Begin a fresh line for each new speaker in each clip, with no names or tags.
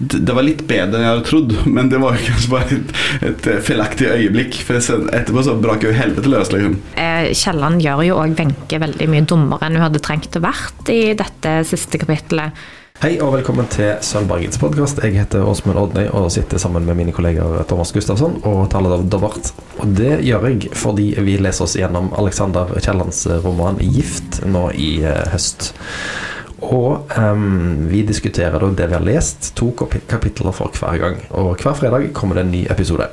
det var litt bedre enn jeg hadde trodd, men det var jo kanskje bare et, et feilaktig øyeblikk. For etterpå så brak jo helvete løs, liksom.
Eh, Kielland gjør jo òg Wenche veldig mye dummere enn hun hadde trengt å vært i dette siste kapittelet.
Hei og velkommen til Sølvbergets podkast. Jeg heter Åsmund Odnøy og sitter sammen med mine kolleger Thomas Gustafsson og taler av Dobbart. Og det gjør jeg fordi vi leser oss gjennom Alexander Kiellands roman 'Gift' nå i eh, høst. Og um, vi diskuterer da det vi har lest, to kapitler for hver gang. Og hver fredag kommer det en ny episode.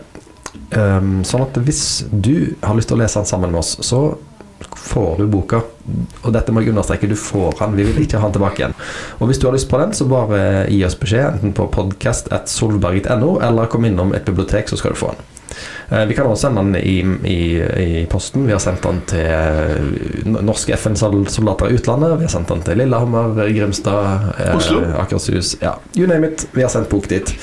Um, sånn at hvis du har lyst til å lese den sammen med oss, så får du boka. Og dette må jeg understreke, du får den. Vi vil ikke ha den tilbake igjen. Og hvis du har lyst på den, så bare gi oss beskjed, enten på podcast.solberget.no, eller kom innom et bibliotek, så skal du få den. Eh, Vi kan også sende den i, i, i posten. Vi har sendt den til eh, norske FN-soldater i utlandet. Vi har sendt den til Lillehammer, Grimstad, eh. Akershus. Ja, you name it. Vi har sendt bok dit.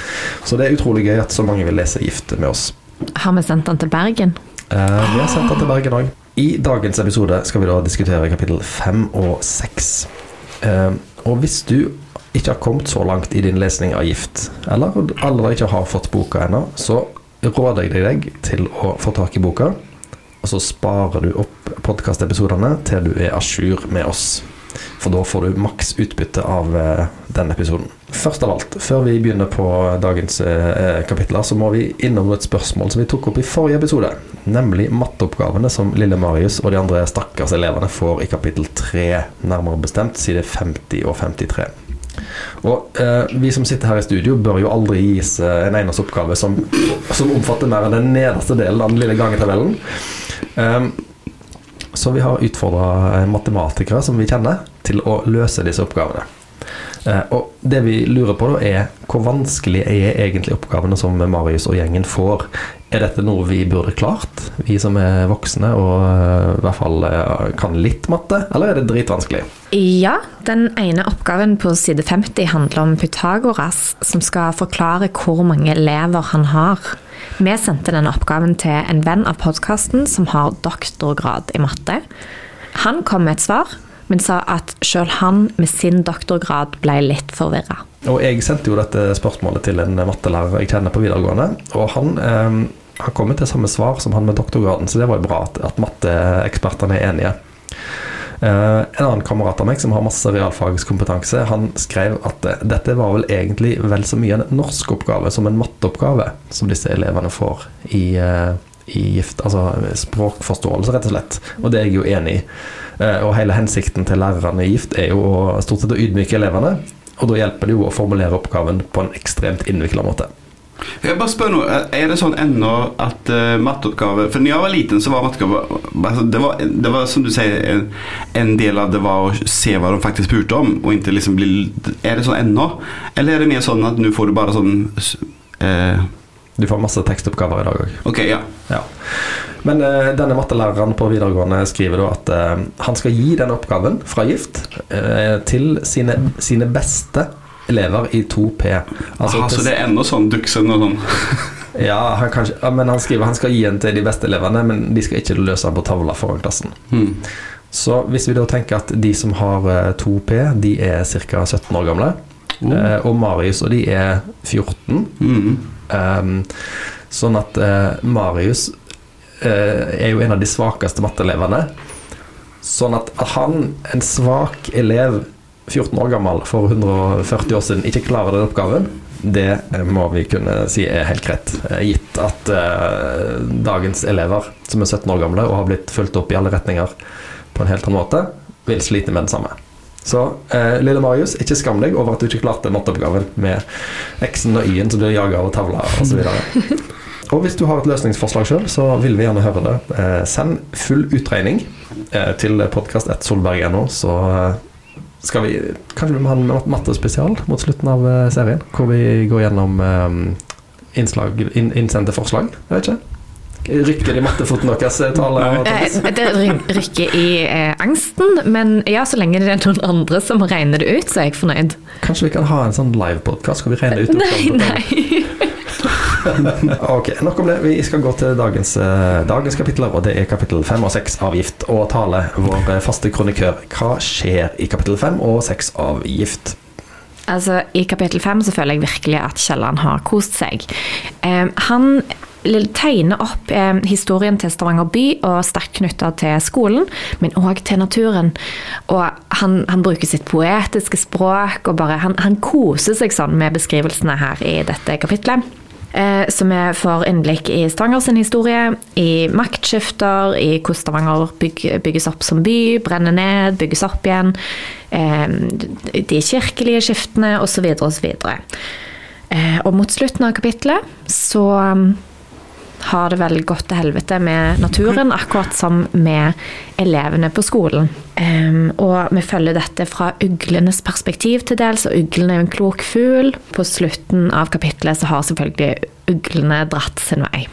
Så det er utrolig gøy at så mange vil lese Gift med oss.
Har vi sendt den til Bergen?
Eh, vi har sendt den til Bergen òg. I dagens episode skal vi da diskutere kapittel fem og seks. Eh, og hvis du ikke har kommet så langt i din lesning av Gift, eller alle allerede ikke har fått boka ennå, så råder jeg deg til å få tak i boka, og så sparer du opp podkastepisodene til du er à jour med oss. For da får du maks utbytte av eh, den episoden. Først av alt, før vi begynner på dagens eh, kapitler, så må vi innom et spørsmål som vi tok opp i forrige episode. Nemlig matteoppgavene som lille Marius og de andre stakkars elevene får i kapittel 3, nærmere bestemt side 50 og 53. Og eh, vi som sitter her i studio, bør jo aldri gis eh, en eneste oppgave som, som omfatter mer enn den nederste delen av den lille gangetabellen. Um, så vi har utfordra matematikere som vi kjenner, til å løse disse oppgavene. Eh, og det vi lurer på, da er hvor vanskelig er egentlig oppgavene som Marius og gjengen får? Er dette noe vi burde klart, vi som er voksne og eh, i hvert fall eh, kan litt matte, eller er det dritvanskelig?
Ja, den ene oppgaven på side 50 handler om Pythagoras, som skal forklare hvor mange elever han har. Vi sendte denne oppgaven til en venn av podkasten som har doktorgrad i matte. Han kom med et svar, men sa at sjøl han med sin doktorgrad ble litt forvirra.
Og jeg sendte jo dette spørsmålet til en mattelærer jeg kjenner på videregående, og han, eh, han kom til samme svar som han med doktorgraden, så det var jo bra at, at matteekspertene er enige. Eh, en annen kamerat av meg som har masse realfagskompetanse, han skrev at eh, dette var vel egentlig vel så mye en norskoppgave som en matteoppgave som disse elevene får i, eh, i gift, altså språkforståelse, rett og slett. Og det er jeg jo enig i. Eh, Og hele hensikten til lærerne i gift er jo stort sett å ydmyke elevene. Og da hjelper det jo å formulere oppgaven på en ekstremt innvikla måte.
Jeg bare spør nå, Er det sånn ennå at uh, matteoppgave For når jeg var liten, så var matteoppgave altså, det, var, det var som du sier, en, en del av det var å se hva de faktisk spurte om. Og ikke liksom bli Er det sånn ennå? Eller er det mer sånn at nå får du bare sånn eh,
Du får masse tekstoppgaver i dag òg.
Ok, ja.
Ja. Men uh, denne mattelæreren på videregående skriver da at uh, han skal gi den oppgaven fra Gift uh, til sine, sine beste elever i 2P. Altså
Aha, så det er ennå sånn duksen og sånn?
ja, han kanskje, ja, men han skriver han skal gi den til de beste elevene, men de skal ikke løse den på tavla foran klassen.
Hmm.
Så hvis vi da tenker at de som har eh, 2P, de er ca. 17 år gamle,
Oh.
og Marius og de er 14
Mm.
Um, sånn at uh, Marius uh, er jo en av de svakeste matteelevene. Sånn at han, en svak elev, 14 år gammel for 140 år siden, ikke klarer den oppgaven, det eh, må vi kunne si er helt greit. Gitt at uh, dagens elever, som er 17 år gamle og har blitt fulgt opp i alle retninger på en helt annen måte, vil slite med det samme. Så eh, lille Marius, ikke skam deg over at du ikke klarte matteoppgaven med X-en og Y-en som blir jaga over tavla osv. Og hvis du har et løsningsforslag sjøl, så vil vi gjerne høre det. Eh, send full utregning eh, til podkast1solberg.no, så eh, skal vi Kanskje vi må ha en mattespesial mot slutten av eh, serien, hvor vi går gjennom eh, innslag, in, innsendte forslag. Jeg vet ikke. Rykker i mattefoten deres, eh, Tale? og
Eh, det rykker i eh, angsten, men ja, så lenge det er noen andre som regner det ut, så er jeg fornøyd.
Kanskje vi kan ha en sånn livepodkast hvor vi regner ut
Nei, nei.
Ok, nok om det. Vi skal gå til dagens, eh, dagens kapitler, og det er kapittel 5 og 6 avgift Og Tale, vår faste kronikør, hva skjer i kapittel 5 og 6 avgift?
Altså, I kapittel fem så føler jeg virkelig at Kielland har kost seg. Eh, han tegner opp eh, historien til Stavanger by, og sterkt knytta til skolen, men òg til naturen. Og han, han, bruker sitt poetiske språk, og bare, han, han koser seg sånn med beskrivelsene her i dette kapitlet. Eh, så vi får innblikk i Stavanger sin historie, i maktskifter, i hvordan Stavanger byg, bygges opp som by, brenner ned, bygges opp igjen. Eh, de kirkelige skiftene osv. osv. Eh, og mot slutten av kapittelet så har det vel gått til helvete med naturen, akkurat som med elevene på skolen. Um, og vi følger dette fra uglenes perspektiv til dels, og uglen er jo en klok fugl. På slutten av kapittelet så har selvfølgelig uglene dratt sin vei.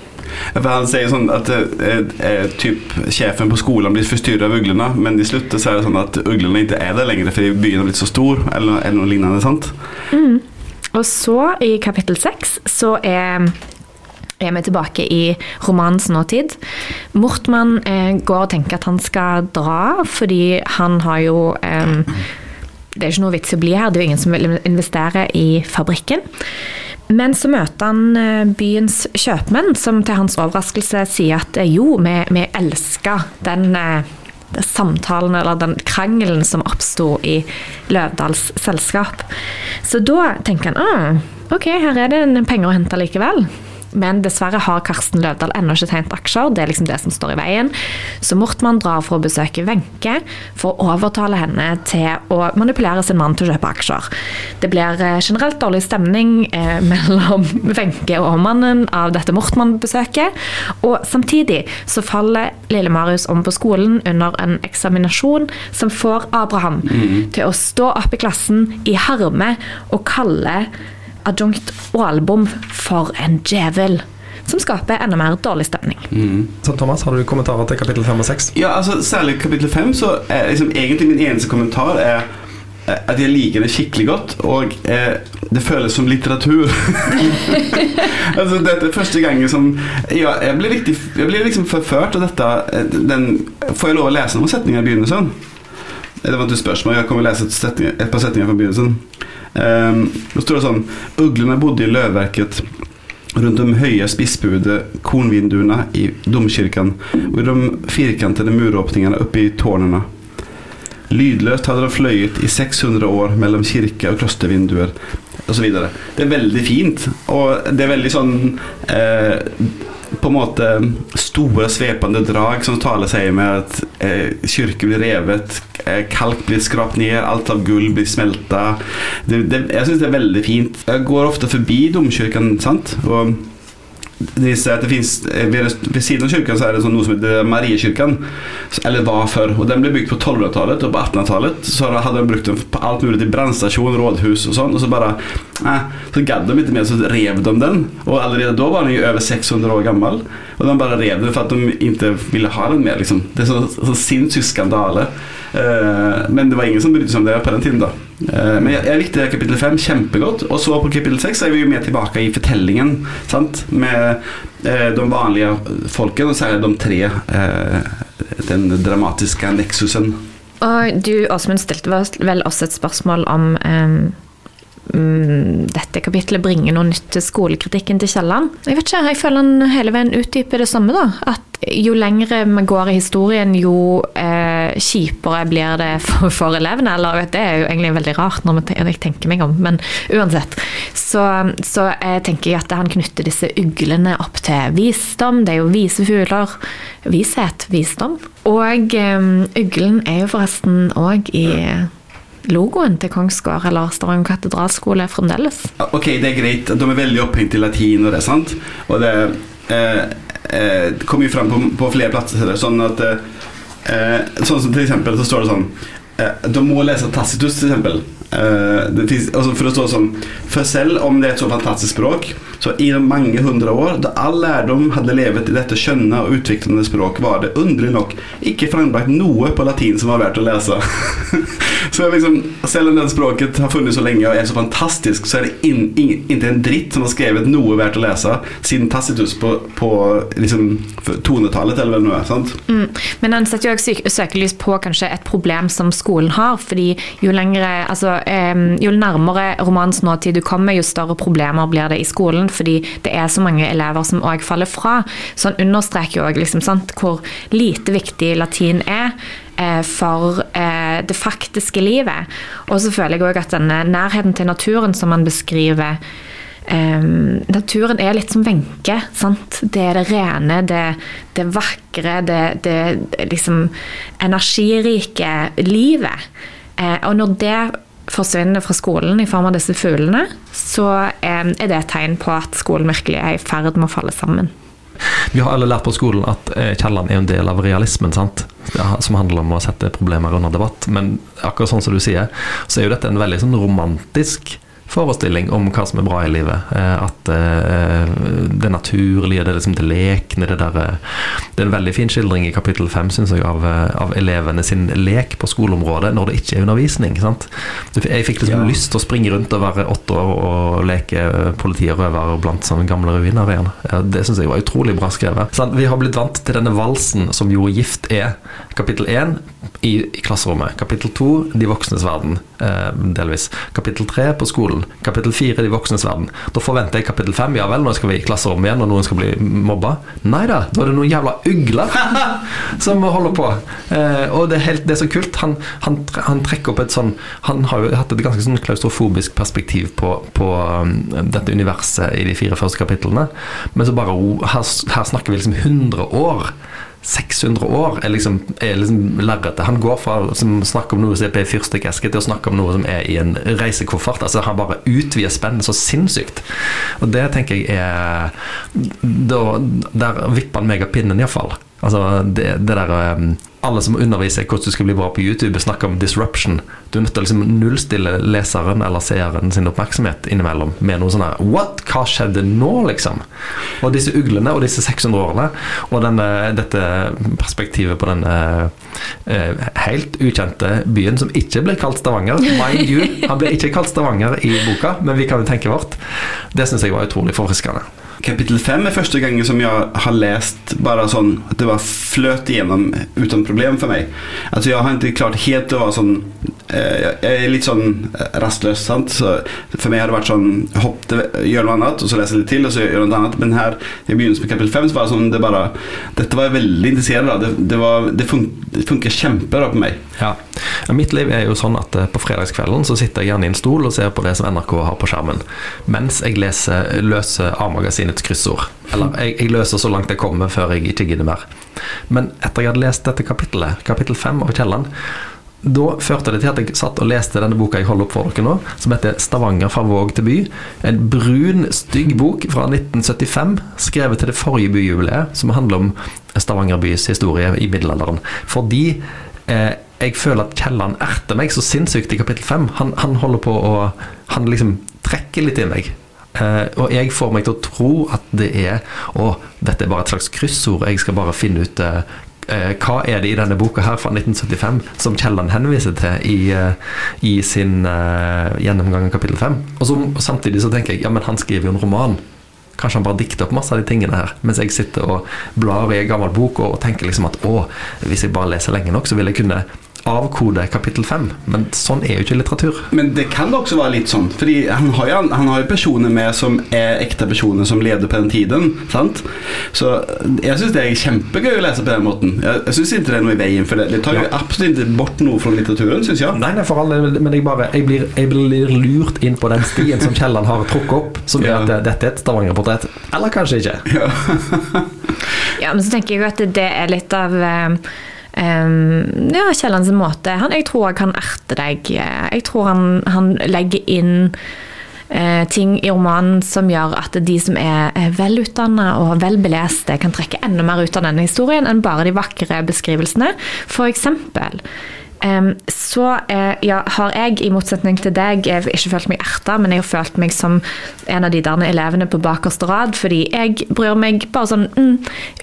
For Han sier sånn at eh, eh, typ, sjefen på skolen blir forstyrret av uglene, men i slutten så er det sånn at uglene ikke er der lenger fordi byen har blitt så stor, eller, eller noe lignende. sant?
Mm. Og så, i kapittel seks, så er er vi tilbake i romanens nåtid. Mortmann eh, går og tenker at han skal dra, fordi han har jo eh, Det er ikke noe vits i å bli her, det er jo ingen som vil investere i fabrikken. Men så møter han eh, byens kjøpmenn, som til hans overraskelse sier at eh, jo, vi, vi elsker den eh, samtalen eller den krangelen som oppsto i Løvdals selskap. Så da tenker han ah, ok, her er det penger å hente likevel. Men dessverre har Karsten Løvdahl ennå ikke tegnet aksjer. Det er liksom det som står i veien. Så Mortmann drar for å besøke Wenche for å overtale henne til å manipulere sin mann til å kjøpe aksjer. Det blir eh, generelt dårlig stemning eh, mellom Wenche og mannen av dette Mortmann-besøket. Og samtidig så faller lille Marius om på skolen under en eksaminasjon som får Abraham mm. til å stå opp i klassen i harme og kalle adjunkt og album for en djevel. Som skaper enda mer dårlig stemning.
Mm. Så Thomas, Har du kommentarer til kapittel 5 og 6?
Ja, altså Særlig kapittel 5. Så er liksom, egentlig min eneste kommentar er at jeg liker det skikkelig godt, og eh, det føles som litteratur. altså Dette er første gangen som ja, Jeg blir, riktig, jeg blir liksom forført av dette. Eh, den, får jeg lov å lese noen setninger i begynnelsen? Det var et spørsmål. Jeg kommer å lese et, setning, et par setninger fra begynnelsen. Det står det sånn Uglene bodde i løvverket rundt de høye spissbuede kornvinduene i domkirken og i de firkantede muråpningene oppe i tårnene. Lydløst hadde de fløyet i 600 år mellom kirke- og klostervinduer osv. Det er veldig fint, og det er veldig sånn eh, på en måte store, svepende drag som taler seg med at eh, kirker blir revet, eh, kalk blir skrapt ned, alt av gull blir smelta. Det, det, jeg syns det er veldig fint. Jeg går ofte forbi domkirken, sant. Og de sier at det finnes, eh, ved, ved, siden av kirken så er det sånn noe som heter Mariekirken. Eller var før. og Den ble bygd på 1200-tallet, og på 1800-tallet så hadde de brukt den på alt mulig til brannstasjon, rådhus og sånn. Og så bare eh, Så gadd de ikke mer, så rev de den. Og allerede da var den jo over 600 år gammel. Og de bare rev den for at de ikke ville ha den mer. liksom. Det er så, så sinnssyk skandale. Uh, men det var ingen som brydde seg om det på den tiden. da uh, Men jeg, jeg likte kapittel fem kjempegodt. Og så på kapittel seks er vi jo mer tilbake i fortellingen. Sant? Med uh, de vanlige folkene, og særlig de tre. Den dramatiske nexusen.
Og du, Åsmund, stilte vel også et spørsmål om um dette kapitlet bringer noe nytt til skolekritikken til Kielland. Jeg vet ikke, jeg føler han hele veien utdyper det samme. da, At jo lengre vi går i historien, jo eh, kjipere blir det for, for, elevene. Eller vet, det er jo egentlig veldig rart når jeg tenker meg om, men uansett. Så, så jeg tenker jeg at han knytter disse uglene opp til visdom. Det er jo vise fugler. Vishet, visdom. Og um, uglen er jo forresten òg i logoen til Kongsgård eller Stavanger katedralskole fremdeles.
Ok, det er greit. De er veldig opphengt i latin og det, sant? Og det eh, eh, kommer jo fram på, på, flere plasser. Sånn at eh, Sånn som til eksempel så står det sånn eh, De må lese Tacitus, til eksempel. Uh, finnes, altså for å stå sånn For selv om det er et så fantastisk språk, så i mange hundre år, da all lærdom hadde levet i dette skjønne og utviklende språk, var det underlig nok ikke frembrakt noe på latin som var verdt å lese. så liksom, selv om det språket har funnes så lenge og er så fantastisk, så er det inte en dritt som har skrevet noe verdt å lese siden Tacitus på, på liksom, tonetallet, eller noe. sant?
Mm. Men den setter jo også søkelys på kanskje et problem som skolen har. fordi jo lengre, altså, jo nærmere romanens nåtid du kommer, jo større problemer blir det i skolen. Fordi det er så mange elever som òg faller fra. Så han understreker jo òg liksom, hvor lite viktig latin er eh, for eh, det faktiske livet. Og så føler jeg òg at denne nærheten til naturen som han beskriver Um, naturen er litt som Wenche. Det er det rene, det, det vakre, det, det liksom energirike livet. Uh, og når det forsvinner fra skolen i form av disse fuglene, så um, er det et tegn på at skolen virkelig er i ferd med å falle sammen.
Vi har alle lært på skolen at eh, Kielland er en del av realismen, sant? som handler om å sette problemer under debatt. Men akkurat sånn som du sier, så er jo dette en veldig sånn romantisk forestilling om hva som er bra i livet. Eh, at eh, det naturlige, det, liksom det lekne, det der eh, Det er en veldig fin skildring i kapittel fem, syns jeg, av, av, elevene sin lek på skoleområdet når det ikke er undervisning. Sant? Jeg fikk liksom ja. lyst til å springe rundt og være åtte år og leke politi og røver blant sånne gamle ruiner igjen. Det syns jeg var utrolig bra skrevet. Sant? Vi har blitt vant til denne valsen som jo gift er. Kapittel én i, i klasserommet. Kapittel to de voksnes verden, delvis. Kapittel tre på skolen. Kapittel fire de voksnes verden. Da forventer jeg kapittel fem. Ja vel, nå skal vi i klasserommet igjen, og noen skal bli mobba. Nei da, da er det noen jævla ugler som holder på. Eh, og det er, helt, det er, så kult. Han, han, han, trekker opp et sånn Han har jo hatt et ganske sånn klaustrofobisk perspektiv på, på um, dette universet i de fire første kapitlene. Men så bare her, her snakker vi liksom 100 år 600 år er liksom, liksom lerretet. Han går fra å snakke om noe som er på ei fyrstikkeske, til å snakke om noe som er i en reisekoffert. Altså Han bare utvider spennet så sinnssykt. Og det tenker jeg er da, Der vipper han meg av pinnen, iallfall. Altså det, det der um, Alle som underviser hvordan du skal bli bra på YouTube, snakker om disruption. Du er nødt til å liksom nullstille leseren eller seeren sin oppmerksomhet innimellom med noe sånn her What? Hva skjedde nå, liksom? Og disse uglene og disse 600 årene og denne, dette perspektivet på denne eh, helt ukjente byen som ikke blir kalt Stavanger. Mind you, han blir ikke kalt Stavanger i boka, men vi kan jo tenke vårt. Det syns jeg var utrolig forfriskende.
Kapittel fem er første gangen som jeg har lest bare sånn at det bare fløt igjennom uten problem for meg. Altså Jeg har ikke klart helt å være sånn eh, Jeg er litt sånn rastløs. sant? Så For meg har det vært sånn hopp, gjør noe annet, og så leser jeg litt til, og så gjør noe annet. Men her i begynnelsen med kapittel fem så var det sånn det bare Dette var jeg veldig interessert av. Det, det, var, det, fun det funker kjempebra på meg.
Ja. Mitt liv er jo sånn at eh, på fredagskvelden så sitter jeg gjerne i en stol og ser på det som NRK har på skjermen, mens jeg leser løser A-magasinets kryssord. Eller jeg, jeg, løser så langt jeg kommer før jeg ikke gidder mer. Men etter jeg hadde lest dette kapittelet, kapittel fem av Kielland, da førte det til at jeg satt og leste denne boka jeg holder opp for dere nå, som heter 'Stavanger fra våg til by'. En brun, stygg bok fra 1975, skrevet til det forrige byjubileet, som handler om Stavanger bys historie i middelalderen. Fordi eh, jeg føler at Kielland erter meg så sinnssykt i kapittel fem. Han, han, holder på å Han liksom trekker litt i meg. Uh, og jeg får meg til å tro at det er Å, dette er bare et slags kryssord. Jeg skal bare finne ut uh, uh, hva er det i denne boka her fra 1975 som Kielland henviser til i, i sin gjennomgang av kapittel 5. Og, og samtidig så tenker jeg ja, men han skriver jo en roman. Kanskje han bare dikter opp masse av de tingene her. Mens jeg sitter og blar i en gammel bok og tenker liksom at å, hvis jeg bare leser lenge nok, så vil jeg kunne avkode kapittel fem. Men sånn er jo ikke litteratur.
Men det kan det også være litt sånn. Fordi han har jo, han har jo personer med som er ekte personer som levde på den tiden. Sant? Så jeg syns det er kjempegøy å lese på den måten. Jeg, jeg syns ikke det er noe i veien for det. Det tar jo ja. absolutt ikke bort noe fra litteraturen, syns jeg.
Nei, nei, for alle, men jeg bare jeg blir, jeg blir lurt inn på den stien som Kielland har trukket opp, som ja. er at dette er et Stavanger-portrett. Eller kanskje ikke.
Ja. ja, men så tenker jeg jo at det er litt av um, ja, Kiellands måte. Han, jeg tror han erter deg. Jeg tror han, han legger inn eh, ting i romanen som gjør at de som er, er velutdanna og kan trekke enda mer ut av denne historien enn bare de vakre beskrivelsene. For eksempel Em, så eh, ja, har jeg, i motsetning til deg, eh, ikke følt meg erta, men jeg har følt meg som en av de der elevene på bakerste rad, fordi jeg bryr meg bare sånn mm,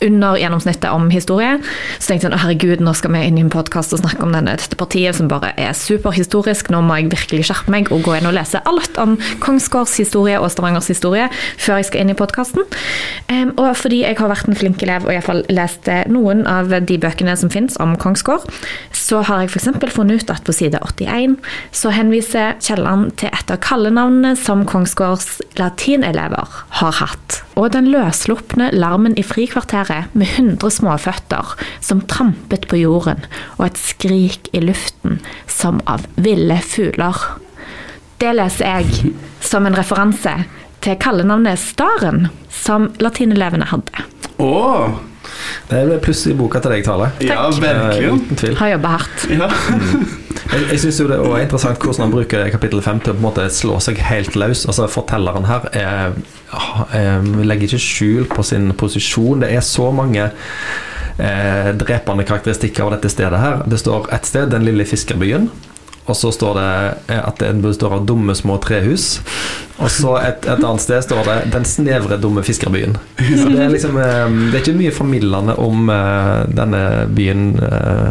under gjennomsnittet om historie. Så tenkte jeg sånn, «Å, herregud, nå skal vi inn i en podkast og snakke om denne, dette partiet som bare er superhistorisk. Nå må jeg virkelig skjerpe meg og gå inn og lese alt om Kongsgårds historie og Stavangers historie før jeg skal inn i podkasten. og fordi jeg har vært en flink elev og i hvert fall lest eh, noen av de bøkene som finnes om Kongsgård, så har jeg f.eks. funnet ut at på side 81 så henviser Kielland til et av kallenavnene som Kongsgårds latinelever har hatt. Og den løsslupne larmen i frikvarteret med 100 småføtter som trampet på jorden, og et skrik i luften som av ville fugler. Det leser jeg som en referanse til kallenavnet Staren, som latinelevene hadde.
Åh,
Det ble pluss i boka til deg, Tale.
ja,
Eh. Uten tvil.
Har jobba hardt.
Ja.
Jeg, jeg synes jo det er interessant hvordan han bruker kapittel 5 til å på en måte slå seg helt løs. Altså Fortelleren her er, er, legger ikke skjul på sin posisjon. Det er så mange eh, drepende karakteristikker av dette stedet her. Det står et sted, den lille fiskerbyen. Og så står det eh, at den består av dumme små trehus. Og så et, et annet sted står det 'den snevre, dumme fiskerbyen'. Så det er liksom eh, Det er ikke mye formildende om eh, denne byen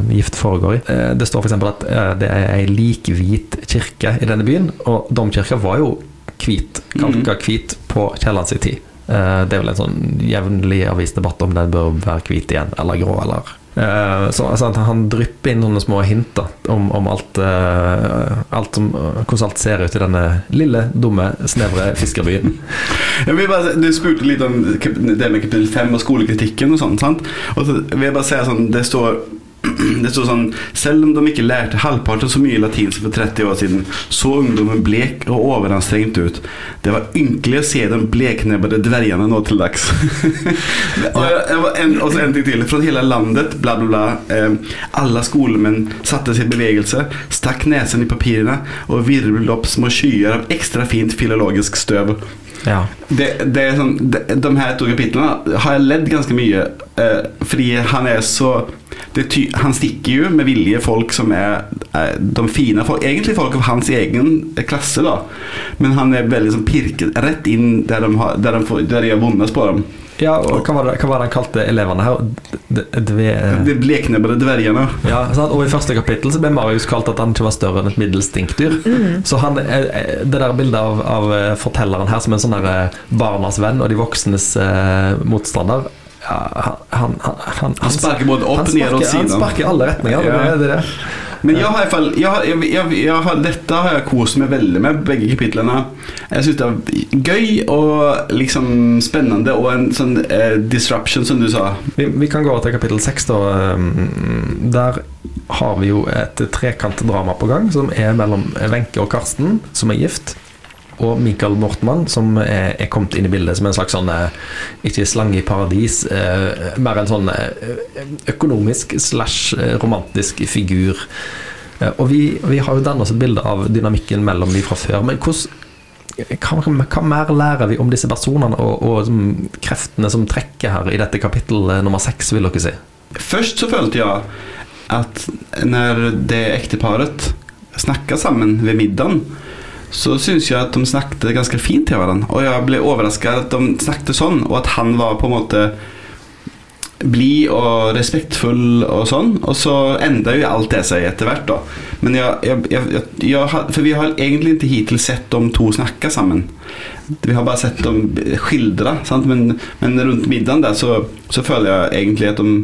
gift foregår i. Det står f.eks. at det er ei likhvit kirke i denne byen, og domkirka var jo hvit, kalka hvit på Kielland sin tid. Det er vel en sånn jevnlig avisdebatt om den bør være hvit igjen, eller grå, eller så altså, Han drypper inn noen små hint da, om, om alt, uh, alt som, hvordan alt ser ut i denne lille, dumme, snevre fiskerbyen.
Bare, du spurte litt om det med kapittel 5 og skolekritikken og sånn, så vil jeg bare si sånn, det står det står sånn Selv om de ikke lærte halvparten så mye latin som for 30 år siden, så ungdommen blek og overanstrengt ut. Det var ynkelig å se de bleknebbede dvergene nå til dags. og, en, og så en ting til. Fra hele landet, bla, bla, bla. Eh, alle skolemenn satte seg i bevegelse, stakk nesen i papirene og virvlet opp små skyer av ekstra fint filologisk støv.
Ja.
Det, det er sånn, de, de her to kapitlene har jeg ledd ganske mye eh, Fordi han er så det ty, Han stikker jo med vilje folk som er eh, de fine folk Egentlig folk av hans egen klasse, da. Men han er veldig sånn pirket rett inn der de, har, der de, får, der de har vondest på dem.
ja, og hva var, det, hva var det han kalte elevene her? D- Dve...
De bleknebbede dvergene.
Ja, sant? Og i første kapittel så ble Marius kalt at han ikke var større enn et middels stinkdyr. Så han, eh, eh, det der bildet av, av eh, fortelleren her som en sånn eh, barnas venn og de voksnes eh, motstander ja, han, han, han,
Han sparker både opp, ned og
siden. Han sparker i alle retninger.
Ja.
Det, det, det,
Men jeg har i hvert fall jeg, jeg, jeg, Dette har jeg kost meg veldig med, begge kapitlene. Jeg syns det er gøy og liksom spennende, og en sånn eh, disruption, som du sa.
vi, vi kan gå over til kapittel seks, da. Um, Der har vi jo et trekantdrama på gang, som er mellom Wenche og Karsten, som er gift. Og Michael Mortmann, som er, er kommet inn i bildet som en slags sånn eh, Ikke slange i paradis, eh, mer en sånn eh, økonomisk slash eh, romantisk figur. Og vi, vi har jo dannet oss et bilde av dynamikken mellom de fra før. Men hvordan hva, mer lærer vi om disse personene og, og kreftene som trekker her i dette kapittel nummer seks, vil dere si?
Først så følte jeg at når det ekteparet snakka sammen ved middagen, så syns jeg at de snakket ganske fint til hverandre. Og jeg ble overrasket at de snakket sånn, og at han var på en måte blid og respektfull og sånn. Og så enda jo alt det seg etter hvert, da. Men jeg, jeg, jeg, For vi har egentlig ikke hittil sett de to snakke sammen. Vi har bare sett dem skildre, sant? Men, men rundt middagen der så, så føler jeg egentlig at de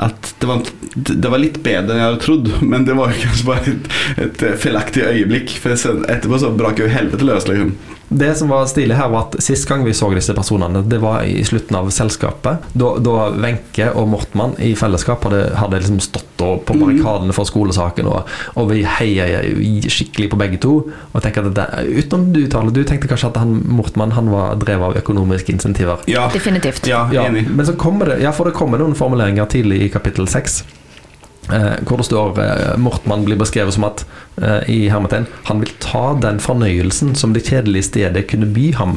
at det var, det var litt bedre enn jeg hadde trodd, men det var kanskje bare et, et feilaktig øyeblikk. For etterpå så brak jo helvete løs, liksom.
Det som var stilig her, var at sist gang vi så disse personene, det var i slutten av selskapet. Da Wenche og Mortmann i fellesskap hadde, hadde liksom stått på barrikadene for skolesaken, og, og vi heia skikkelig på begge to. Og tenker at det, Utenom du, Tale, du tenkte kanskje at han Mortmann han var drevet av økonomiske insentiver.
Ja,
Definitivt.
ja,
Ja, men så kommer det Ja, for det kommer noen formuleringer tidlig i kapittel 6 eh, hvor det står eh, Mortmann blir beskrevet som at eh, i hermetegn han vil ta den fornøyelsen som det kjedelige stedet kunne by ham.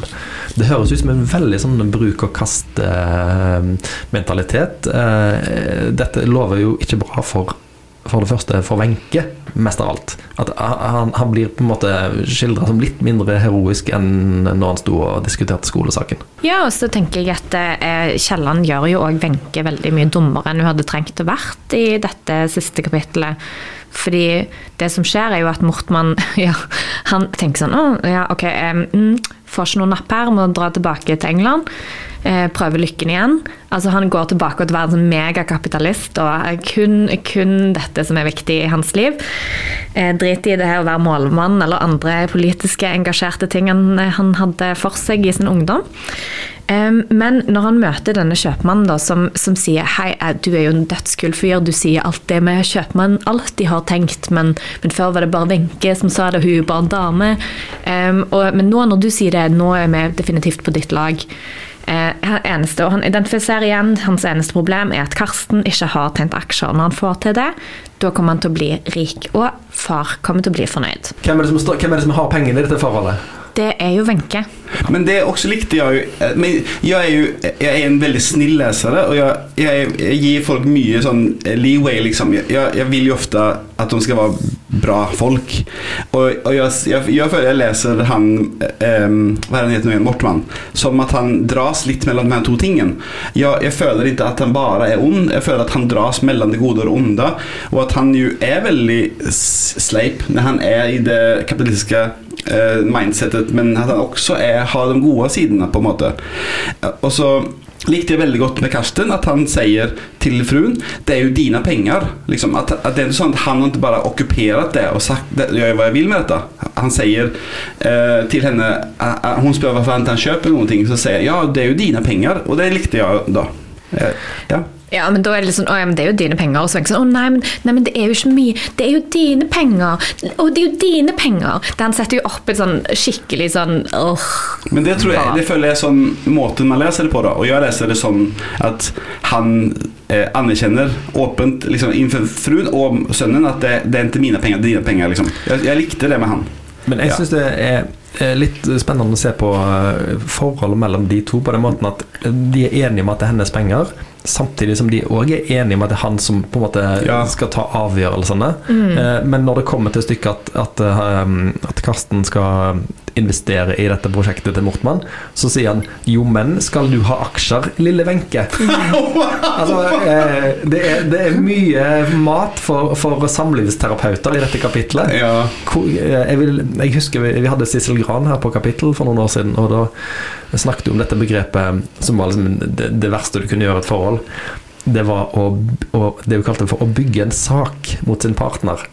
Det høres ut som en veldig sånn bruk og kast-mentalitet. Eh, dette lover jo ikke bra for for det første for Wenche, mest av alt. At han, han blir på en måte skildra som litt mindre heroisk enn når han sto og diskuterte skolesaken.
Ja, og så tenker jeg at eh, Kielland gjør jo òg Wenche veldig mye dummere enn hun hadde trengt å vært i dette siste kapittelet. Fordi det som skjer, er jo at Mortmann ja, han tenker sånn Å, ja, ok, um, får ikke noe napp her, må dra tilbake til England. Eh, prøve lykken igjen. Altså Han går tilbake til å være en sånn megakapitalist, og kun, kun dette som er viktig i hans liv. Eh, drit i det å være målmann eller andre politiske engasjerte ting han, han hadde for seg i sin ungdom. Men når han møter denne kjøpmannen da, som, som, sier hei, eh, du er jo en dødskul fyr, du sier alt det med kjøpmann alltid har tenkt, men, men før var det bare Wenche som sa det, hun er bare en dame. Um, og, men nå når du sier det, nå er vi definitivt på ditt lag. Uh, eneste, og Han identifiserer igjen hans eneste problem er at Karsten ikke har tjent aksjer. Når han får til det, da kommer han til å bli rik, og far kommer til å bli fornøyd.
Hvem er det som, står, hvem er det som har pengene i dette forholdet?
Det er jo Wenche.
Men det er også likt jeg Men jeg er jo jeg er en veldig snill lesere, og jeg, jeg, jeg gir folk mye sånn leeway, liksom. Jeg, jeg, vil jo ofte at de skal være bra folk. Og, jeg, jeg, føler jeg leser han eh, er han heter nå igjen? Mortmann. Som at han dras litt mellom de to tingene. Jeg, jeg føler ikke at han bare er ond, jeg føler at han dras mellom det gode og det onde. Og at han jo er veldig sleip når han er i det kapitalistiske eh, mindsetet, men at han også er har de gode sidene, på en måte. Og så likte jeg veldig godt med Karsten at han sier til fruen det er jo dine penger. Liksom, at, at, det er sånn at Han har ikke bare okkupert det og sagt det, gjør hva jeg vil med dette. Han sier eh, til henne Hun spør hvorfor han ikke kjøper noe, så sier jeg ja, det er jo dine penger. Og det likte jeg da. Eh,
ja. Ja, men da er det litt sånn Å ja, men det er jo dine penger. Og så er det sånn Å nei men, nei, men det er jo ikke mye. Det er jo dine penger. Og det er jo dine penger. Den setter jo opp et sånn skikkelig sånn åh.
Men det tror jeg Det føler jeg sånn måten man leser det på, da. Og jeg leser det sånn at han eh, anerkjenner åpent liksom, innenfor fruen og sønnen at det, det er ikke mine penger, det er dine penger. Liksom. Jeg, jeg likte det med han.
Men jeg ja. syns det er litt spennende å se på eh, forholdet mellom de to på den måten at de er enige om at det er hennes penger, samtidig som de òg er enige om at det er han som på en måte ja. skal ta avgjørelsene. Mm. Eh, men når det kommer til stykket at, at, eh, at Karsten skal investere i dette prosjektet til Mortmann, så sier han jo, men skal du ha aksjer, lille Wenche? altså, eh, det, er, det, er, mye mat for, for samlivsterapeuter i dette kapitlet. Ja. Jeg, vil, jeg, husker vi, vi hadde Sissel Gran her på kapittel for noen år siden, og da snakket vi om dette begrepet som var liksom det, det verste du kunne gjøre et forhold. Det var å, å, det vi kalte for å bygge en sak mot sin partner.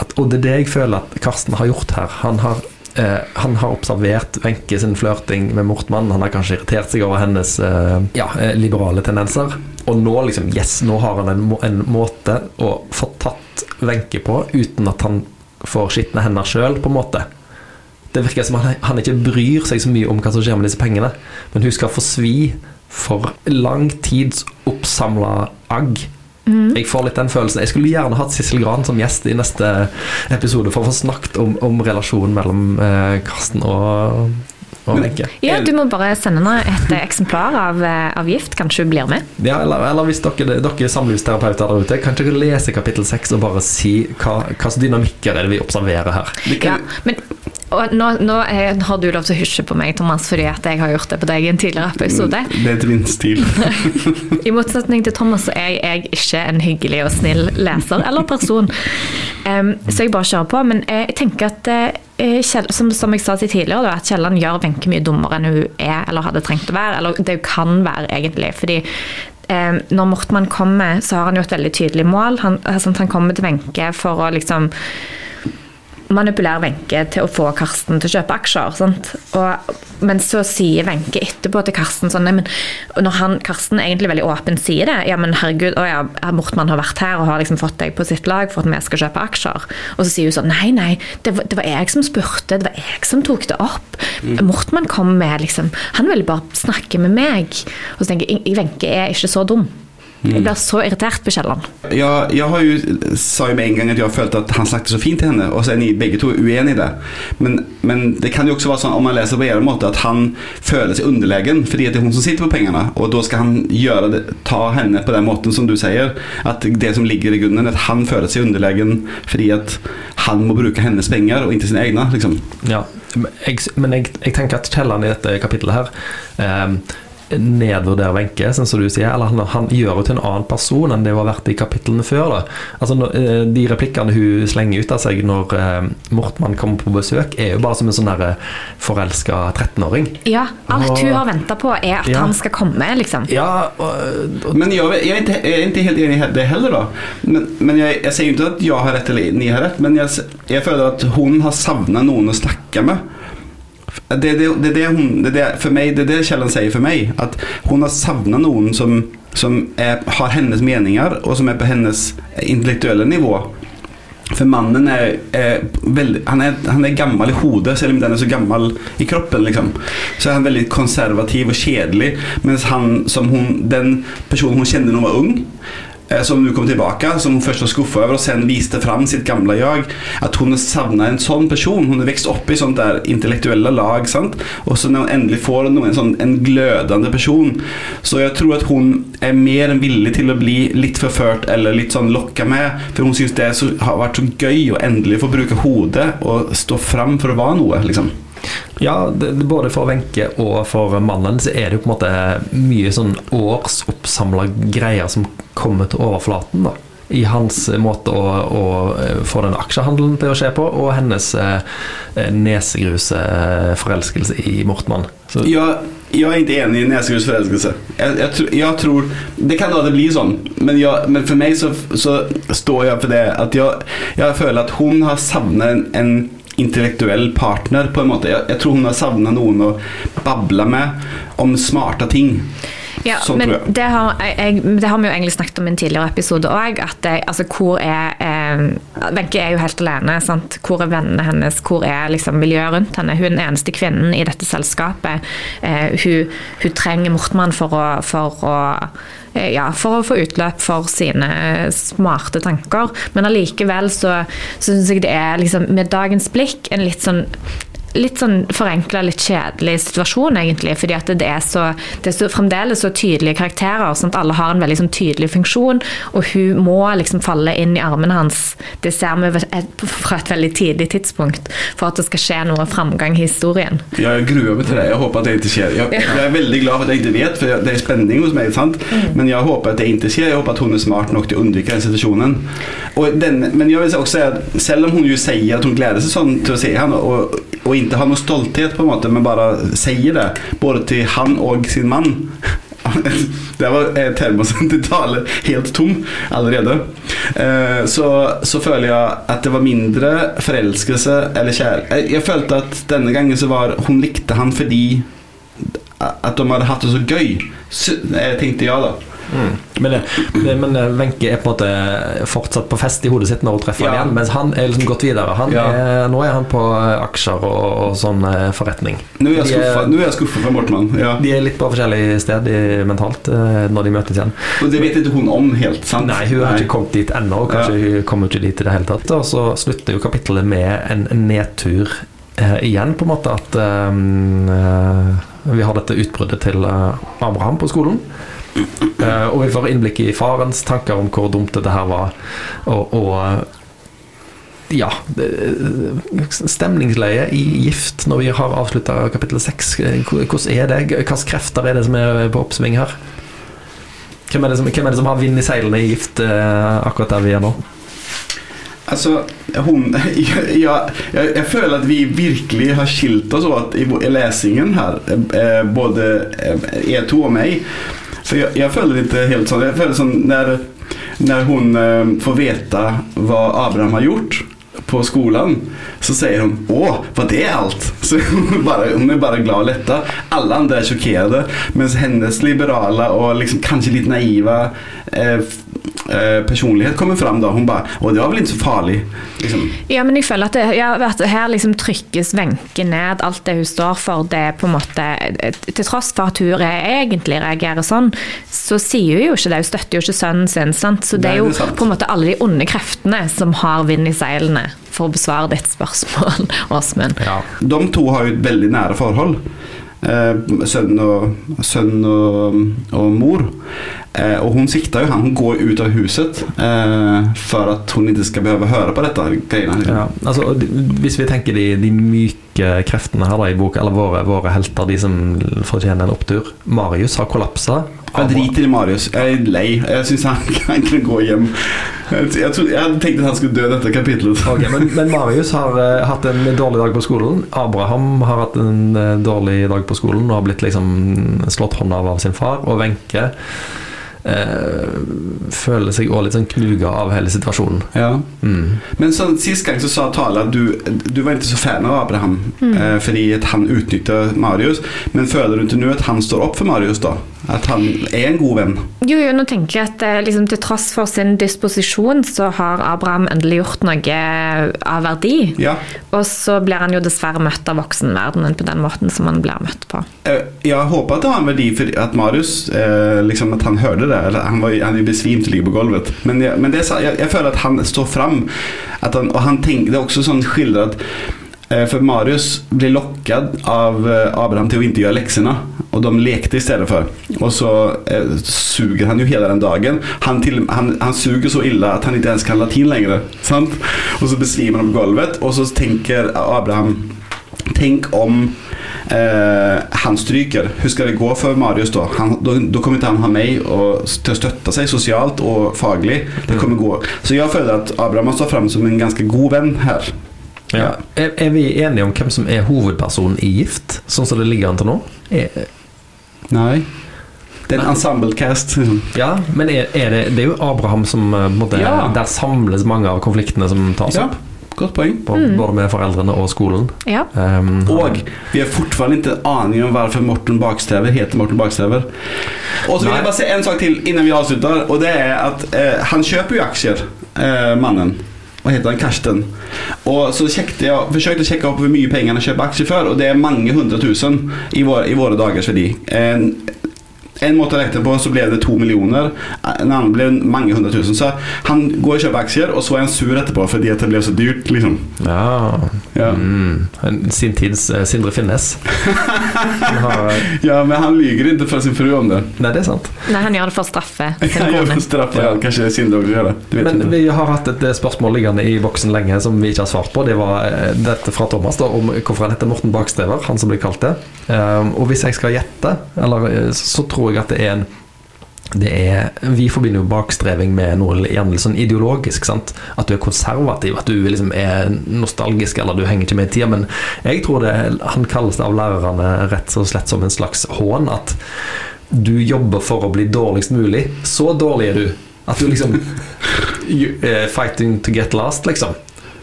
At, og det er det jeg føler at Karsten har gjort her. Han har Eh, han har observert Wenche sin flørting med Mortmann. Han har kanskje irritert seg over hennes eh, ja, eh, liberale tendenser. Og nå liksom, yes, nå har han en, en måte å få tatt Wenche på uten at han får skitne hender sjøl, på en måte. Det virker som han, han ikke bryr seg så mye om hva som skjer med disse pengene. Men hun skal få svi for lang tids oppsamla agg Mm. Jeg får litt den følelsen. Jeg skulle gjerne hatt Sissel Gran som gjest i neste episode for å få snakket om, om relasjonen mellom eh, Karsten og, og Wenche.
Ja, du må bare sende henne et eksemplar av, eh, av Gift. Kanskje hun blir med?
Ja, eller, eller hvis dere, dere samlivsterapeuter der ute, kan dere lese kapittel seks og bare si hva slags dynamikker er det vi observerer her?
Ja, men og nå, nå er, har du lov til å hysje på meg, Thomas, fordi at jeg har gjort det på deg i en tidligere episode.
Det er til min stil.
I motsetning til Thomas så er jeg ikke en hyggelig og snill leser eller person. Um, så jeg bare kjører på. Men jeg tenker at uh, som, som, jeg sa til tidligere, da, at Kielland gjør Wenche mye dummere enn hun er eller hadde trengt å være. Eller det kan være, egentlig. fordi um, når Mortmann kommer, så har han jo et veldig tydelig mål. Han, altså, han kommer til Wenche for å liksom manipulere Wenche til å få Karsten til å kjøpe aksjer. Og, men så sier Wenche etterpå til Karsten sånn men, Når han, Karsten egentlig veldig åpen sier det Ja, men herregud, å ja, Mortmann har vært her og har liksom fått deg på sitt lag for at vi skal kjøpe aksjer. Og så sier hun sånn Nei, nei, det var, det var jeg som spurte. Det var jeg som tok det opp. Mm. Mortmann kom med liksom Han ville bare snakke med meg. Og så tenker jeg Wenche er ikke så dum. Jeg blir så irritert på Kielland.
Ja, jeg har jo, sa jo med en gang at jeg har følt at han snakket så fint til henne og så er ni begge to uenige i det. Men, men det kan jo også være sånn, om man leser på en måte, at han føler seg underlegen fordi det er hun som sitter på pengene, og da skal han gjøre det, ta henne på den måten som du sier, at det som ligger i grunnen, at att han føler seg underlegen fordi at han må bruke hennes penger og ikke sine egne. Liksom.
Ja, men jeg, men jeg, jeg tenker at Kielland i dette kapittelet her eh, nedvurderer Wenche, sånn som du sier. Eller han, han gjør henne til en annen person enn det hun har vært i kapitlene før. Da. Altså, eh, de replikkene hun slenger ut av seg når eh, Mortmann kommer på besøk, er jo bare som en sånn forelska 13-åring.
Ja, alt
Og-
hun har venta på, er at
Ja.
han skal komme, liksom.
Ja, og, og,
Men jeg, jeg, er ikke, jeg, er ikke, helt enig i det heller da. Men, men jeg, jeg, sier ikke at jeg har rett eller ni har rett, Men jeg, jeg føler at hun har savna noen å snakke med. Det, det, det, det, hon, det, är det, Källan säger för mig. Att hon har savna noen som, som er, har hennes meningar og som er på hennes intellektuelle nivå. For mannen er, er veldig han, er, han er, gammel i hodet, selv om den er så gammel i kroppen. Liksom. Så er han veldig konservativ og kjedelig. Mens han, som hun, den personen hun kjente da hun var ung, som nå kom tilbake, som hun først var skuffa over og sen viste fram sitt gamle jag. At hun savnet en sånn person. Hun har vokst opp i sånt der intellektuelle lag. Sant? Og så når hun endelig får en, en, sån, en glødende person. Så jeg tror at hun er mer enn villig til å bli litt forført eller litt sånn lokka med. For hun syns det så, har vært så gøy å endelig få bruke hodet og stå fram for å være noe. Liksom.
Ja det, det- både for Wenche og for mannen så er det jo på en måte mye sånn årsoppsamla greier som kommer til overflaten. da i hans måte å, å eh, få den aksjehandelen til å skje på, og hennes eh, eh, forelskelse i Mortmann. Så,
Ja, jeg er ikke enig i Näsgrus forelskelse. Jeg, jeg, tr- tror, det kan aldrig bli sånn, Men, jeg, men for meg så, så står jeg for det at jeg, føler at hun har savnet en, en intellektuell partner på en måte. Jeg, jeg tror hun har savna noen å bable med om smarte ting.
Ja,
Sånn
men det har, jeg, det har vi jo egentlig snakket om i en tidligere episode òg. At det, altså, hvor er eh, Wenche er jo helt alene. Sant? Hvor er vennene hennes? Hvor er liksom, miljøet rundt henne? Hun er den eneste kvinnen i dette selskapet. Eh, hun, hun trenger Mortmann for å, for å eh, ja, for å få utløp for sine smarte tanker. Men allikevel så, så syns jeg det er liksom, med dagens blikk en litt sånn litt sånn forenkla, litt kjedelig situasjon, egentlig. Fordi at det er så, det er så fremdeles så tydelige karakterer. Sånn at alle har en veldig sånn tydelig funksjon, og hun må liksom falle inn i armene hans. Det ser vi fra et veldig tidlig tidspunkt, for at det skal skje noe framgang i historien.
Jeg gruer meg til det. Jeg håper at det ikke skjer. Jeg, jeg er veldig glad for at jeg ikke vet, for det er spenning hos meg. sant? Men jeg håper at det ikke skjer. Jeg håper at hun er smart nok til å unnvike den situasjonen. Og den, men jeg vil også si at selv om hun jo sier at hun gleder seg sånn til å se han, og, og ikke har noe stolthet, på en måte, men bare sier det, både til han og sin mann Der var eh, termosen til tale helt tom allerede. Eh, så, så føler jeg at det var mindre forelskelse eller kjærlighet. Jeg, følte at denne gangen så var hun likte han fordi at de hadde hatt det så gøy, eh, tenkte jeg da.
Mm. Men, men eh, Wenche er på en måte fortsatt på fest i hodet sitt når hun treffer
Ja.
igjen, mens han er liksom gått videre. Han
Ja.
er, nå er han på eh, aksjer og, og sånn eh, forretning.
Nå er jeg
De er-
skuffa, er fra Mortmann. Ja.
De er litt på forskjellig sted i, mentalt eh, når de møtes igjen.
Og det vet ikke hun om helt, sant?
Nei, hun har ikke kommet dit ennå. Kanskje hun kommer ikke dit i det hele tatt. Og så slutter jo kapittelet med en, nedtur eh, igjen, på en måte. At eh, eh, vi har dette utbruddet til eh, Abraham på skolen. Eh, og vi får innblikk i farens tanker om hvor dumt dette her var. Og, og eh, ja Stemningsleie i gift når vi har avslutta kapittel seks. Eh, Hvordan er det? Hvilke krefter er det som er på oppsving her? Hvem er det som, er det som har vind i seilene i gift uh, akkurat der vi er nå?
Altså, hun jeg, jeg, jeg føler at vi virkelig har skilt oss åt i, lesingen her. Eh, både E2 og meg. For jeg, jag føler ikke helt sånn. Jeg føler som når, när hun eh, får veta hva Abraham har gjort på skolen, så sier hun Åh, var det alt?' Så hun, bare, hun er bare glad og letta. Alle andre er sjokkerte, mens hennes liberale og liksom kanskje litt naive eh, eh, personlighet kommer fram da. Hun bare 'Å, det var vel ikke så farlig'. Liksom.
Ja, men jeg føler at, det, ja, at her liksom trykkes Wenche ned. Alt det hun står for, det er på en måte Til tross for at hun egentlig reagerer sånn, så sier hun jo ikke det. Hun støtter jo ikke sønnen sin. sant? Så det er jo
det er
på en måte alle de onde kreftene som har vind i seilene, for å besvare ditt spørsmål, Åsmund.
Ja.
De to har jo et veldig nære forhold. Eh, sønn og, sønn og, og mor. Eh, og hun sikter jo han. Hun går ut av huset eh, for at hun ikke skal behøve høre på dette. greiene.
Ja, altså, og hvis vi tenker de, de myke kreftene her da i boka, eller våre, våre helter, de som fortjener en opptur Marius har kollapsa.
Jeg driter i Marius. Jeg er lei. Jeg syns han, han kan gå hjem. Jeg, trodde- jeg hadde tenkt at han skulle dø dette kapitlet.
Okay, men, men Marius har uh, hatt en dårlig dag på skolen. Abraham har hatt en uh, dårlig dag på skolen og har blitt liksom slått hånda av av sin far. Og Wenche føler seg òg litt sånn knuga av hele situasjonen.
Ja.
Mm.
Men sånn, sist gang så sa Tale at du, du var ikke så fan av Abraham eh, fordi at han utnyttet Marius. Men føler du ikke nå at han står opp for Marius, da? At han er en god venn?
Jo, jo, nå tenker jeg at eh, liksom, til tross for sin disposisjon, så har Abraham endelig gjort noe av verdi.
Ja.
Og så blir han jo dessverre møtt av voksenverdenen på den måten som han blir møtt på.
Eh, Jeg håper at det har en verdi for at Marius eh, liksom at han hører det. Eller han var han er besvimt og ligger på gulvet. Men, jeg, men det, jeg, jeg føler at han står fram. Og han tenk, det er også sånn skildret eh, For Marius blir lokket av eh, Abraham til å ikke gjøre leksene. Og de lekte i stedet for. Og så eh, suger han jo hele den dagen. Han, til, han, han suger så ille at han ikke ens kan latin lenger. Sant? Og så besvimer han på gulvet, og så tenker Abraham Tenk om eh, han stryker. Hur ska det gå för Marius då? Han, då? Då kommer inte han ha mig och, till att stötta sig socialt och faglig. Det kommer gå. Så jag føler at Abraham står fram som en ganske god venn her.
Ja. Er, er vi enige om hvem som er hovedpersonen i Gift, sånn som det ligger an til nå? Er,
Nei. Det er en ensemble-cast. Liksom.
ja, men er, er det, det er jo Abraham som eh, måte,
Ja.
Der samles mange av konfliktene som tas
Ja,
opp.
Godt poeng.
Både både med foreldrene og skolen.
Ja.
Um,
Og vi har fortsatt ikke aning om hvorfor Morten Bakstrever heter Morten Bakstrever. Og så
vil
jeg bare si en sak til innan vi avslutter, og det er at eh, han kjøper jo aksjer, eh, mannen. Hva heter han? Karsten. Og så sjekket jeg, forsøkte å sjekke opp hvor mye penger han köper aksjer for, og det er mange hundre tusen i, vår, i våre dagers verdi. En, en måte å regne på så ble det to millioner. En annen ble mange hundre tusen. Så han går og kjøper aksjer, og så er han sur etterpå fordi at det ble så dyrt. liksom.
Ja.
Ja.
Mm. Sin tids uh, Sindre Finnes. Har,
Ja, men han lyger ikke for sin fru om det.
nei, det er sant.
Nei, han gjør det for å straffe
Han gjør for straff for. Kanskje Sindre også gjør det.
Men
ikke.
vi har hatt et eh, spørsmål liggende i boksen lenge som vi ikke har svart på. Det var eh, dette fra Thomas da, om hvorfor han heter Morten Bakstrever, han som blir kalt det. Um, og hvis jeg skal gjette, eller, så tror jeg at det er en det er, Vi forbinder jo bakstreving med noe gjerne litt sånn ideologisk. sant? At du er konservativ, at du liksom er nostalgisk eller du henger ikke med i tida. Men jeg tror det, han kalles det av lærerne rett og slett som en slags hån. At du jobber for å bli dårligst mulig. Så dårlig er du at du liksom eh, Fighting to get last, liksom.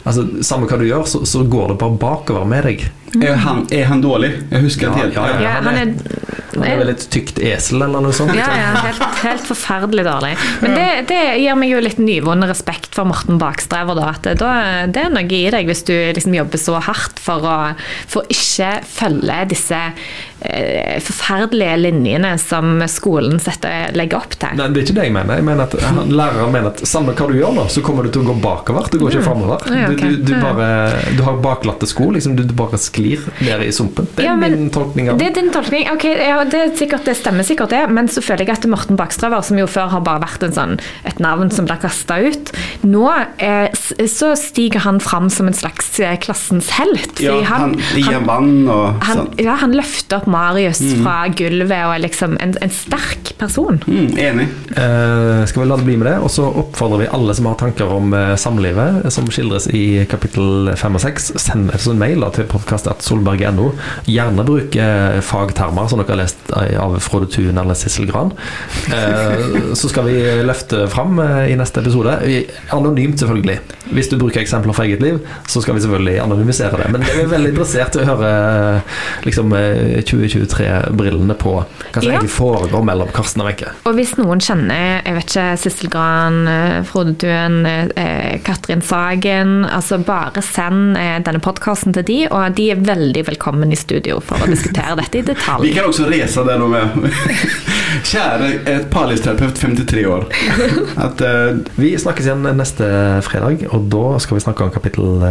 Altså, Samme hva du gjør, så, så går det bare bakover med deg.
Er han, er han dårlig? Jeg husker
Ja,
helt
ja, ja.
Ja,
han
han
er- Han er vel et tykt esel eller noe sånt.
Ja, ja, helt, helt forferdelig dårlig. Men det, det gir meg jo litt nyvunnen respekt for Morten Bakstrever. Da, at det, da, det er noe i deg hvis du liksom jobber så hardt for å for ikke følge disse forferdelige linjene som skolen setter, legger opp til.
Nei, det er ikke det jeg mener. Jeg mener at han, Læreren mener at samme hva du gjør nå, så kommer du til å gå bakover. Du går ikke framover. Du, du, du, du har baklatte sko. Liksom, du, bare sklir ned i sumpen. Det er
Ja, men
min tolkning av
Det er din tolkning. Ok, ja, det, er sikkert, det stemmer sikkert det, men så føler jeg at Morten Bakstrøver, som jo før har bare vært en sånn, et navn som blir kasta ut, nå eh, så stiger han fram som en slags eh, klassens helt.
Ja, han, han han, og
han,
sånn.
ja, han løfter opp Marius fra gulvet og er liksom en, en sterk person.
Mm, enig.
Eh, skal vi la det bli med det? Og så oppfordrer vi alle som har tanker om eh, samlivet, eh, som skildres i kapittel 5 og 6, send oss en mail da, til podkast.solberg.no. Gjerne bruk eh, fagtermer som dere har lest av Frode Thun eller Sissel Gran. Eh, så skal vi løfte fram eh, i neste episode. Anonymt, selvfølgelig. Hvis du bruker eksempler fra eget liv, så skal vi selvfølgelig anonymisere det. Men jeg er veldig interessert i å høre eh, liksom, eh, 2023-brillene på hva som
Ja.
egentlig foregår mellom Karsten og Wenche.
Og hvis noen kjenner jeg vet ikke, Sissel Gran, eh, Frode Tuen, eh, Katrin Sagen altså Bare send eh, denne podkasten til de, og de er veldig velkommen i studio for å diskutere dette i detalj.
Vi kan også reise där og med. Kjære et parlivsterapeut 53 år. At, uh,
Vi snakkes igjen neste fredag, og da skal vi snakke om kapittel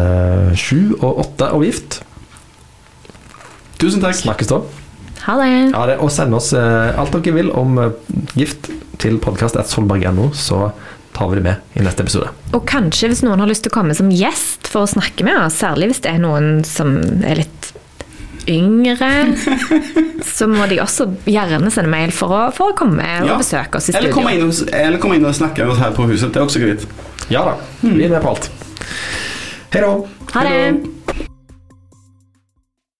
7 og 8 og Gift.
tusen takk.
Snakkes da.
Ha det!
Ha det, og send oss eh, alt dere vil om eh, gift til podkast.solberg.no, så tar vi det med i neste episode.
Og kanskje hvis noen har lyst til å komme som gjest for å snakke med oss, særlig hvis det er noen som er litt yngre, så må de også gjerne sende mail for å, for å komme og besøke oss i
Eller komme
studio.
in eller komme inn og snakke med oss her på huset, det er også greit.
Ja da, vi er med på alt. Hei da.
Ha det!